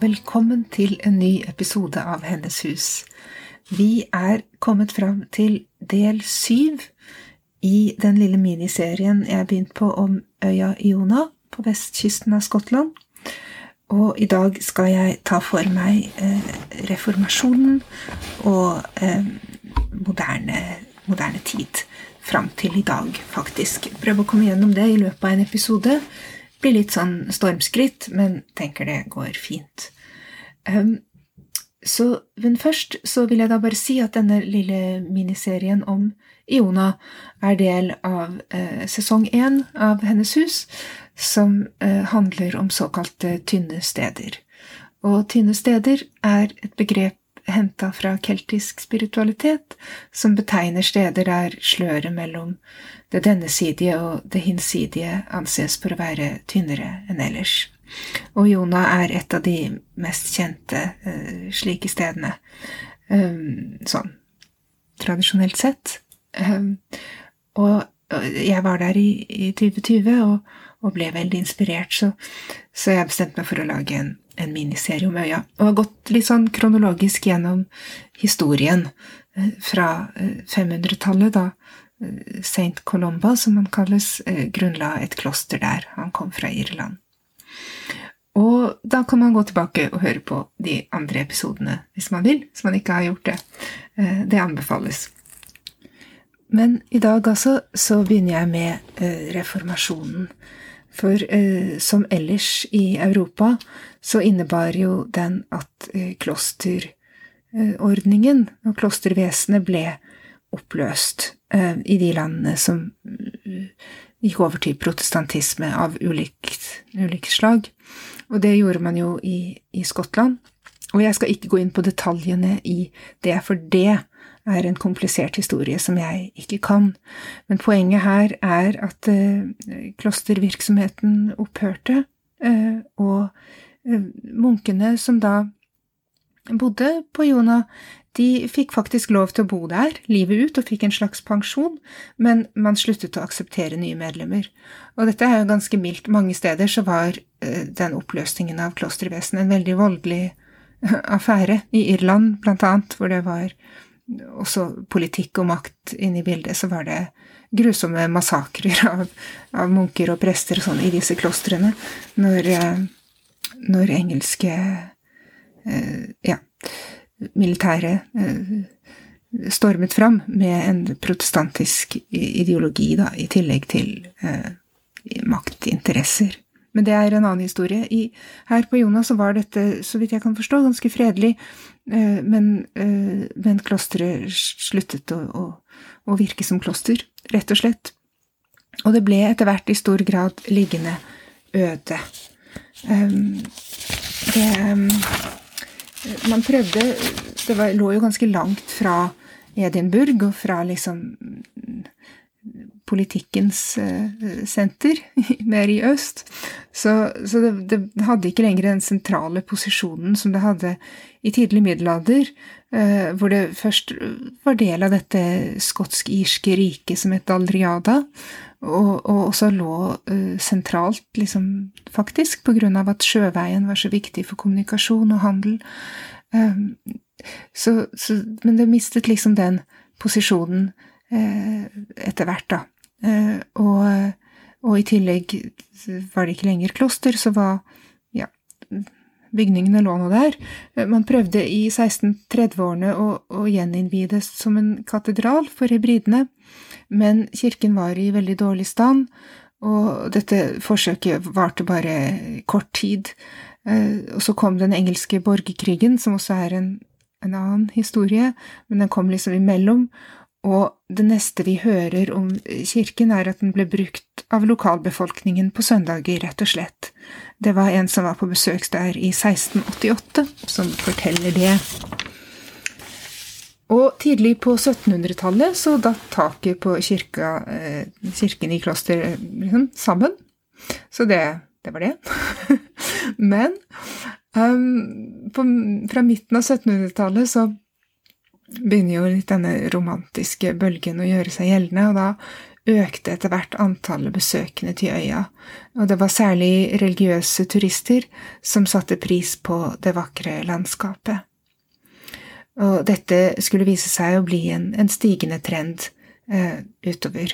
Velkommen til en ny episode av Hennes hus. Vi er kommet fram til del syv i den lille miniserien jeg har begynt på om øya Iona på vestkysten av Skottland. Og i dag skal jeg ta for meg eh, reformasjonen og eh, moderne, moderne tid. Fram til i dag, faktisk. Prøve å komme gjennom det i løpet av en episode blir litt sånn stormskritt, men tenker det går fint. Um, så, men først så vil jeg da bare si at denne lille miniserien om Iona er del av eh, sesong én av Hennes hus, som eh, handler om såkalte tynne steder. Og tynne steder er et begrep henta fra keltisk spiritualitet, som betegner steder der sløret mellom det dennesidige og det hinsidige anses for å være tynnere enn ellers. Og Jona er et av de mest kjente uh, slike stedene, um, sånn tradisjonelt sett. Um, og jeg var der i, i 2020 og, og, ble veldig inspirert, så, så jeg bestemte meg for å lage en en miniserie om øya, og har gått litt sånn kronologisk gjennom historien fra 500-tallet, eh, da eh, Saint Colomba, som han kalles, grunnla et kloster der. Han kom fra Irland. Og da kan man gå tilbake og høre på de andre episodene hvis man vil, hvis man ikke har gjort det. Det anbefales. Men i dag altså så begynner jeg med reformasjonen. For eh, som ellers i Europa så innebar jo den at eh, klosterordningen og klostervesenet ble oppløst eh, i de landene som eh, gikk over til protestantisme av ulikt, ulikt slag. Og det gjorde man jo i, i Skottland. Og jeg skal ikke gå inn på detaljene i det, for det er en komplisert historie som jeg ikke kan, men poenget her er at eh, klostervirksomheten opphørte, eh, og eh, munkene som da bodde på Jona, de fikk faktisk lov til å bo der livet ut og fikk en slags pensjon, men man sluttet å akseptere nye medlemmer. Og dette er jo ganske mildt. Mange steder så var den oppløsningen av klostervesenet en veldig voldelig affære. I Irland, blant annet, hvor det var også politikk og makt inne i bildet, så var det grusomme massakrer av, av munker og prester og sånn i disse klostrene når, eh, når engelske eh, ja, militære eh, stormet fram med en protestantisk ideologi, da, i tillegg til maktinteresser. Men det er en annen historie. I, her på Jonas så var dette, så vidt jeg kan forstå, ganske fredelig, eh, men, eh, men klosteret sluttet å, å, å, virke som kloster, rett og slett. Og det ble etter hvert i stor grad liggende øde. Um, det um, Man prøvde Det var, lå jo ganske langt fra Edinburgh og fra liksom politikkens eh, senter, mer i øst. Så, så det, det, hadde ikke lenger den sentrale posisjonen som det hadde i tidlig middelalder, eh, hvor det først var del av dette skotsk-irske riket som het Aldriada, og, og også lå uh, sentralt, liksom, faktisk, på grunn av at sjøveien var så viktig for kommunikasjon og handel. Så, så, men det mistet liksom den posisjonen etter hvert, da. Uh, og, og, i tillegg var det ikke lenger kloster, så var bygningene lå nå der. Eh, man prøvde i 1630-årene å, å gjeninnvie det som en katedral for hebridene, men kirken var i veldig dårlig stand, og dette forsøket varte bare kort tid. Eh, og så kom den engelske borgerkrigen, som også er en, en annen historie, men den kom liksom imellom, og det neste vi hører om kirken, er at den ble brukt av lokalbefolkningen på søndager, rett og slett. Det var en som var på besøk der i 1688, som forteller det. Og tidlig på 1700-tallet så datt taket på kirka, eh, kirken i klosteret liksom, sammen. Så det, det var det. Men um, på, fra midten av 1700-tallet så begynner jo litt denne romantiske bølgen å gjøre seg gjeldende, og da økte etter hvert antallet besøkende til øya, og det var særlig religiøse turister som satte pris på det vakre landskapet. Og dette skulle vise seg å bli en, en stigende trend eh, utover.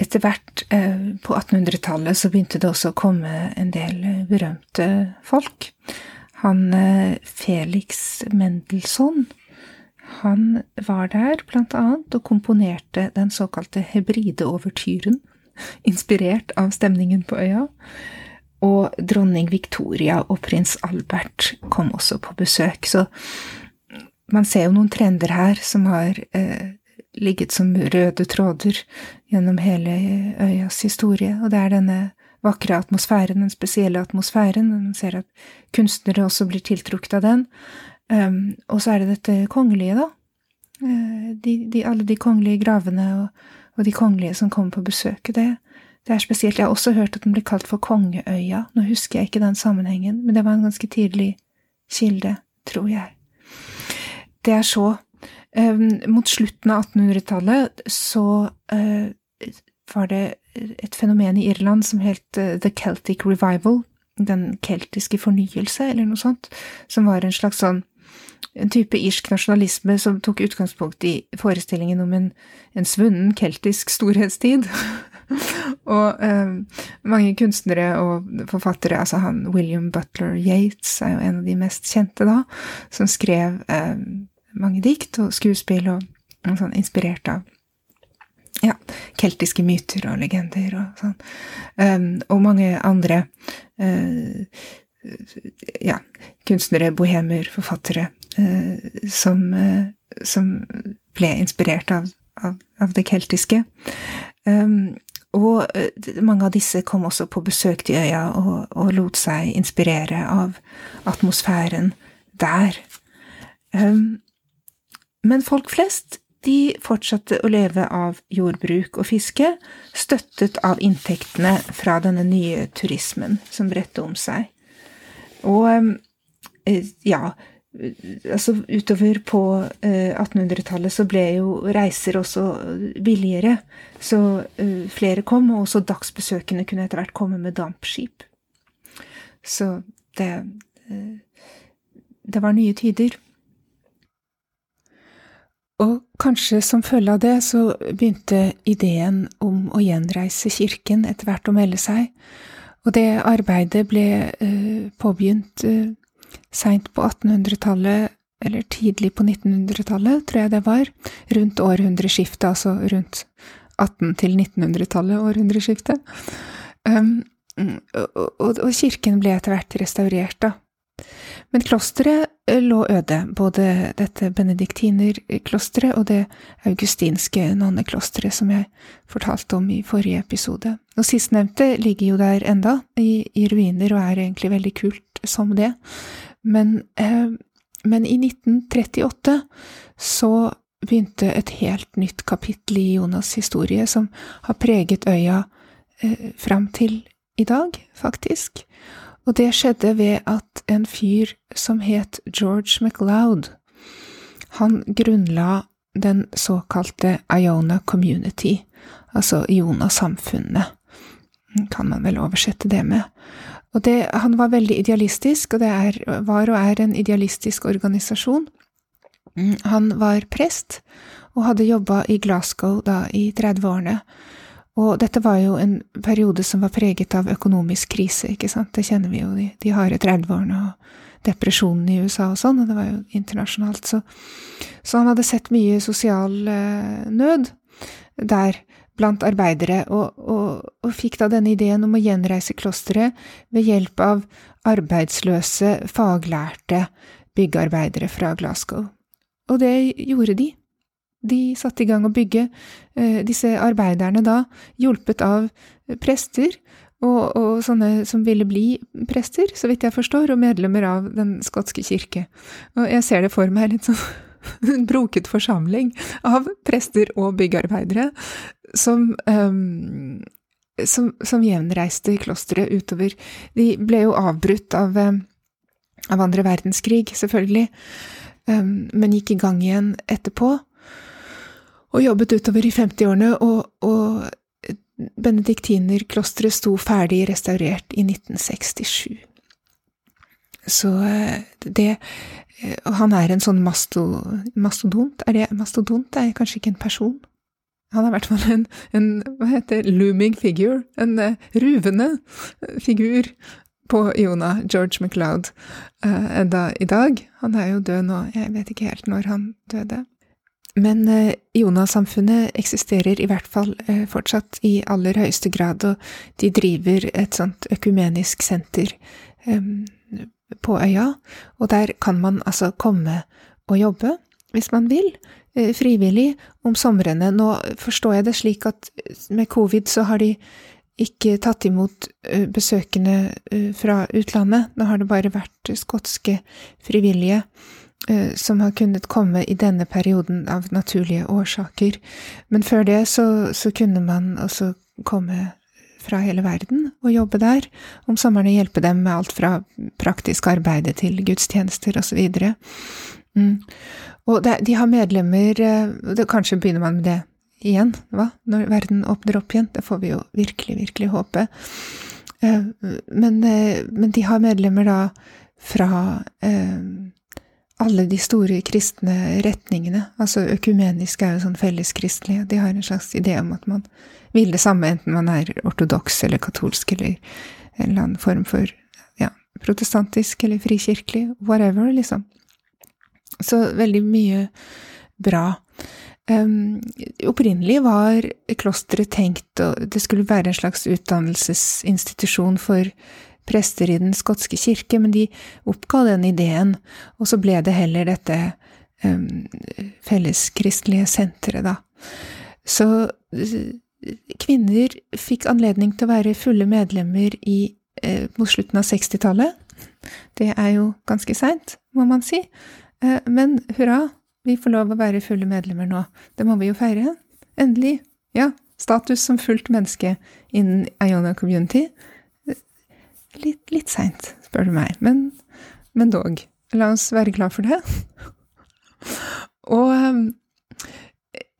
Etter hvert eh, på 1800-tallet så begynte det også å komme en del eh, berømte folk. Han eh, Felix Mendelssohn han var der, blant annet, og komponerte den såkalte Hebride-overtyren, inspirert av stemningen på øya. Og dronning Victoria og prins Albert kom også på besøk, så man ser jo noen trender her som har eh, ligget som røde tråder gjennom hele øyas historie, og det er denne vakre atmosfæren, den spesielle atmosfæren, man ser at kunstnere også blir tiltrukket av den, Um, og så er det dette kongelige, da. Uh, de, de, alle de kongelige gravene og, og, de kongelige som kommer på besøk. Det, det er spesielt. Jeg har også hørt at den blir kalt for Kongeøya. Nå husker jeg ikke den sammenhengen, men det var en ganske tidlig kilde, tror jeg. Det er så um, Mot slutten av 1800-tallet så uh, var det et fenomen i Irland som het uh, The Celtic Revival, den keltiske fornyelse, eller noe sånt, som var en slags sånn en type irsk nasjonalisme som tok utgangspunkt i forestillingen om en, en svunnen keltisk storhetstid. og eh, mange kunstnere og forfattere, altså han William Butler Yates er jo en av de mest kjente da, som skrev eh, mange dikt og skuespill og, og sånn inspirert av ja, keltiske myter og legender og sånn. Um, og mange andre uh, ja, kunstnere, bohemer, forfattere som, eh, som, ble inspirert av, av, av det keltiske. Um, og eh, mange av disse kom også på besøk til øya og, og lot seg inspirere av atmosfæren der. Um, men folk flest de fortsatte å leve av jordbruk og fiske, støttet av inntektene fra denne nye turismen som bredte om seg. Og ja, altså utover på 1800-tallet eh, så ble jo reiser også billigere. Så eh, flere kom, og også dagsbesøkende kunne etter hvert komme med dampskip. Så det eh, Det var nye tider. Og kanskje som følge av det så begynte ideen om å gjenreise kirken etter hvert å melde seg, og det arbeidet ble påbegynt seint på 1800-tallet, eller tidlig på 1900-tallet, tror jeg det var, rundt århundreskiftet, altså rundt 1800- til 1900-tallet, århundreskiftet. Um, og, og, og, kirken ble etter hvert restaurert, da. Men klosteret eh, lå øde, både dette benediktinerklosteret og det augustinske nonneklosteret som jeg fortalte om i forrige episode. Og sistnevnte ligger jo der enda, i, i ruiner, og er egentlig veldig kult som det. Men, eh, men i 1938 så begynte et helt nytt kapittel i Jonas' historie, som har preget øya eh, fram til i dag, faktisk. Og det skjedde ved at en fyr som het George MacLeod, han grunnla den såkalte Iona Community, altså Iona-samfunnet, kan man vel oversette det med. Og det, han var veldig idealistisk, og det er, var og er en idealistisk organisasjon. Mm, han var prest, og hadde jobba i Glasgow da i 30-årene. Og dette var jo en periode som var preget av økonomisk krise, ikke sant, det kjenner vi jo, de, de harde 30-årene og depresjonen i USA og sånn, og det var jo internasjonalt, så, så han hadde sett mye sosial eh, nød der blant arbeidere, og, og, og, fikk da denne ideen om å gjenreise klosteret ved hjelp av arbeidsløse, faglærte byggearbeidere fra Glasgow. Og det gjorde de. De satte i gang å bygge. Eh, disse arbeiderne da, hjulpet av prester, og, og, sånne som ville bli prester, så vidt jeg forstår, og medlemmer av Den skotske kirke. Og jeg ser det for meg litt sånn en broket forsamling av prester og byggearbeidere som um, som, som gjenreiste klosteret utover De ble jo avbrutt av, av andre verdenskrig, selvfølgelig, um, men gikk i gang igjen etterpå. Og jobbet utover i 50-årene, og, og benediktinerklosteret sto ferdig restaurert i 1967. Så eh, det eh, Og han er en sånn masto, mastodont. Er det mastodont? Det er kanskje ikke en person? Han er i hvert fall en, en hva heter looming figure, en uh, ruvende figur på Iona, George MacLeod, enda i dag. Han er jo død nå, jeg vet ikke helt når han døde. Men uh, Iona-samfunnet eksisterer i hvert fall uh, fortsatt i aller høyeste grad, og de driver et sånt økumenisk senter um, på øya, og der kan man altså komme og jobbe hvis man vil, Eh, frivillig om somrene. Nå forstår jeg det slik at med covid så har de ikke tatt imot eh, besøkende eh, fra utlandet. Nå har det bare vært skotske frivillige som har kunnet komme i denne perioden av naturlige årsaker. Men før det så, så kunne man også komme fra hele verden og jobbe der, om sommeren og hjelpe dem med alt fra praktisk arbeide til gudstjenester osv. Mm. Og det, de har medlemmer eh, det, Kanskje begynner man med det igjen, hva? Når verden åpner opp igjen. Det får vi jo virkelig, virkelig håpe. Eh, men, eh, men de har medlemmer da fra alle de store kristne retningene. Altså økumenisk er jo sånn felleskristelig. De har en slags idé om at man vil det samme, enten man er ortodoks eller katolsk eller en eller annen form for ja, protestantisk eller frikirkelig, whatever, liksom. Så veldig mye bra. Um, opprinnelig var klosteret tenkt og det skulle være en slags utdannelsesinstitusjon for prester i Den skotske kirke, men de oppga den ideen, og så ble det heller dette um, felleskristelige senteret, da. Så kvinner fikk anledning til å være fulle medlemmer i, eh, mot slutten av 60-tallet. Det er jo ganske seint, må man si. Eh, men hurra, vi får lov å være fulle medlemmer nå. Det må vi jo feire. Endelig. Ja, status som fullt menneske innen Iona Community. Litt, litt seint, spør du meg, men, men dog. La oss være glad for det. Og ehm,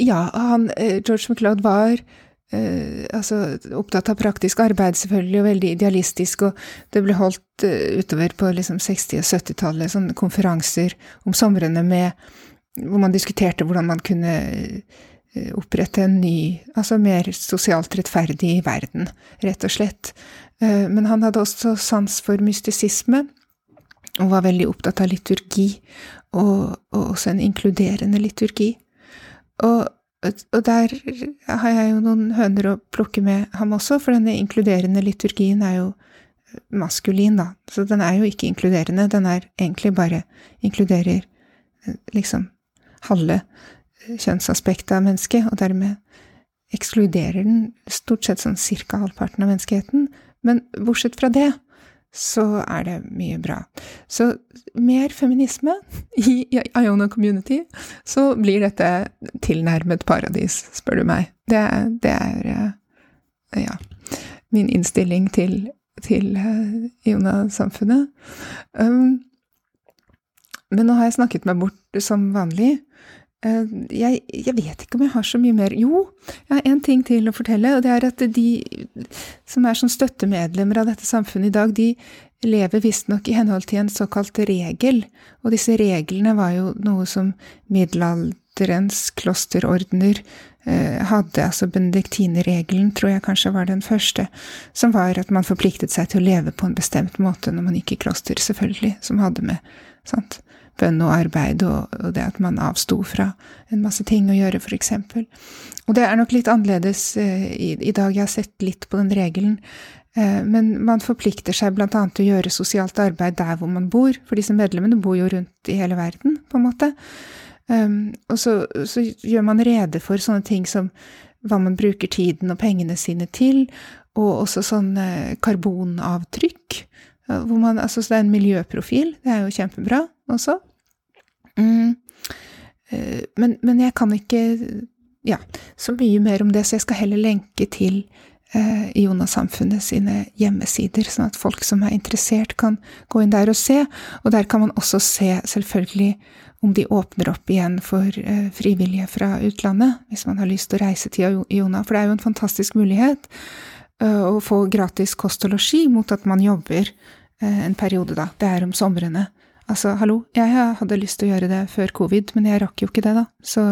ja, han, eh, George MacLeod var Uh, altså, opptatt av praktisk arbeid, selvfølgelig, og veldig idealistisk, og det ble holdt uh, utover på liksom 60- og 70-tallet sånne konferanser om somrene med hvor man diskuterte hvordan man kunne eh, opprette en ny, altså mer sosialt rettferdig verden, rett og slett. Eh, men han hadde også sans for mystisisme, og var veldig opptatt av liturgi, og, og også en inkluderende liturgi. Og og der har jeg jo noen høner å plukke med ham også, for denne inkluderende liturgien er jo maskulin, da. Så den er jo ikke inkluderende, den er egentlig bare inkluderer eh, liksom halve kjønnsaspektet av mennesket, og dermed ekskluderer den stort sett sånn cirka halvparten av menneskeheten. Men bortsett fra det, så er det mye bra. Så mer feminisme i Iona Community, så blir dette tilnærmet paradis, spør du meg. Det, det er eh, ja, min innstilling til, til eh, Iona-samfunnet. Um, men nå har jeg snakket meg bort som vanlig. Eh, jeg, jeg, vet ikke om jeg har så mye mer. Jo, jeg har én ting til å fortelle, og det er at de som er sånn støttemedlemmer av dette samfunnet i dag, de lever visstnok i henhold til en såkalt regel, og disse reglene var jo noe som middelalderens klosterordener eh, hadde, altså benediktinerregelen tror jeg kanskje var den første, som var at man forpliktet seg til å leve på en bestemt måte når man gikk i kloster, selvfølgelig, som hadde med sant, bønn og arbeid, og, og, det at man avsto fra en masse ting å gjøre, eksempel. Og det er nok litt annerledes eh, i, i, dag, jeg har sett litt på den regelen, eh, men man forplikter seg annet til å gjøre sosialt arbeid der hvor man bor, for disse medlemmene bor jo rundt i hele verden, på en måte. Um, og så, så, gjør man rede for sånne ting som hva man bruker tiden og pengene sine til, og også sånn karbonavtrykk. Hvor man, altså, så det er en miljøprofil. Det er jo kjempebra også. Mm. Men, men, jeg kan ikke ja, så mye mer om det, så jeg skal heller lenke til eh, Jonas-samfunnet sine hjemmesider, sånn at folk som er interessert, kan gå inn der og se. Og der kan man også se, selvfølgelig, om de åpner opp igjen for eh, frivillige fra utlandet, hvis man har lyst til å reise til Jonas For det er jo en fantastisk mulighet eh, å få gratis kost og losji mot at man jobber eh, en periode, da. Det er om somrene. Altså, hallo, jeg hadde lyst til å gjøre det før covid, men jeg rakk jo ikke det, da. Så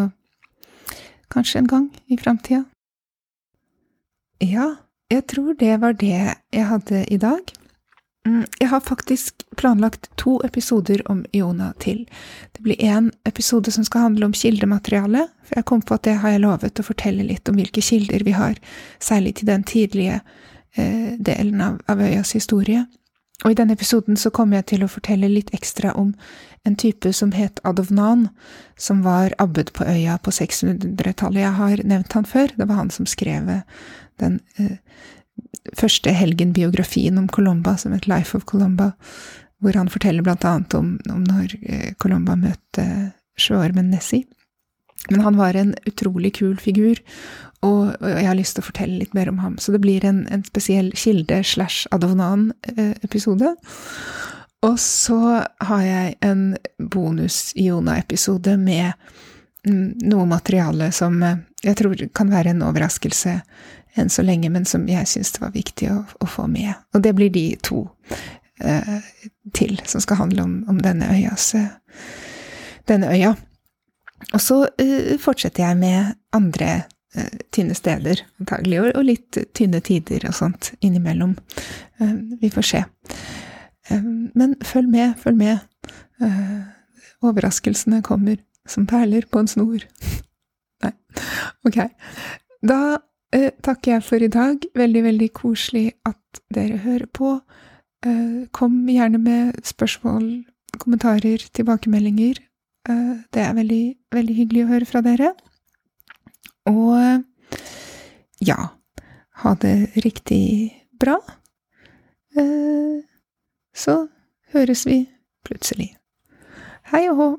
kanskje en gang i framtida. Ja, jeg tror det var det jeg hadde i dag. Mm, jeg har faktisk planlagt to episoder om Iona til. Det blir én episode som skal handle om kildemateriale, for jeg kom på at det har jeg lovet å fortelle litt om hvilke kilder vi har, særlig til den tidlige eh, delen av, av øyas historie. Og i denne episoden så kommer jeg til å fortelle litt ekstra om en type som het Adovnan, som var abbed på øya på 600-tallet. Jeg har nevnt han før, det var han som skrev den eh, første helgenbiografien om Colomba, som het Life of Colomba, hvor han forteller blant annet om, om når eh, Colomba møtte sjøormen Nessie. Men han var en utrolig kul figur, og, jeg har lyst til å fortelle litt mer om ham. Så det blir en, en spesiell kilde slash Adovnan-episode. Og så har jeg en bonus-Iona-episode med mm, noe materiale som eh, jeg tror kan være en overraskelse enn så lenge, men som jeg syns det var viktig å, å, få med. Og det blir de to eh, til som skal handle om, om denne, øyas, eh, denne øya. Og så eh, fortsetter jeg med andre eh, tynne steder, antagelig, og, litt tynne tider og sånt innimellom. Eh, vi får se. Men følg med, følg med. overraskelsene kommer som perler på en snor. Nei, ok. Da takker jeg for i dag. Veldig, veldig koselig at dere hører på. Kom gjerne med spørsmål, kommentarer, tilbakemeldinger. Eh, det er veldig, veldig hyggelig å høre fra dere. Og ja, ha det riktig bra. Eh, så høres vi plutselig. Hei og hå!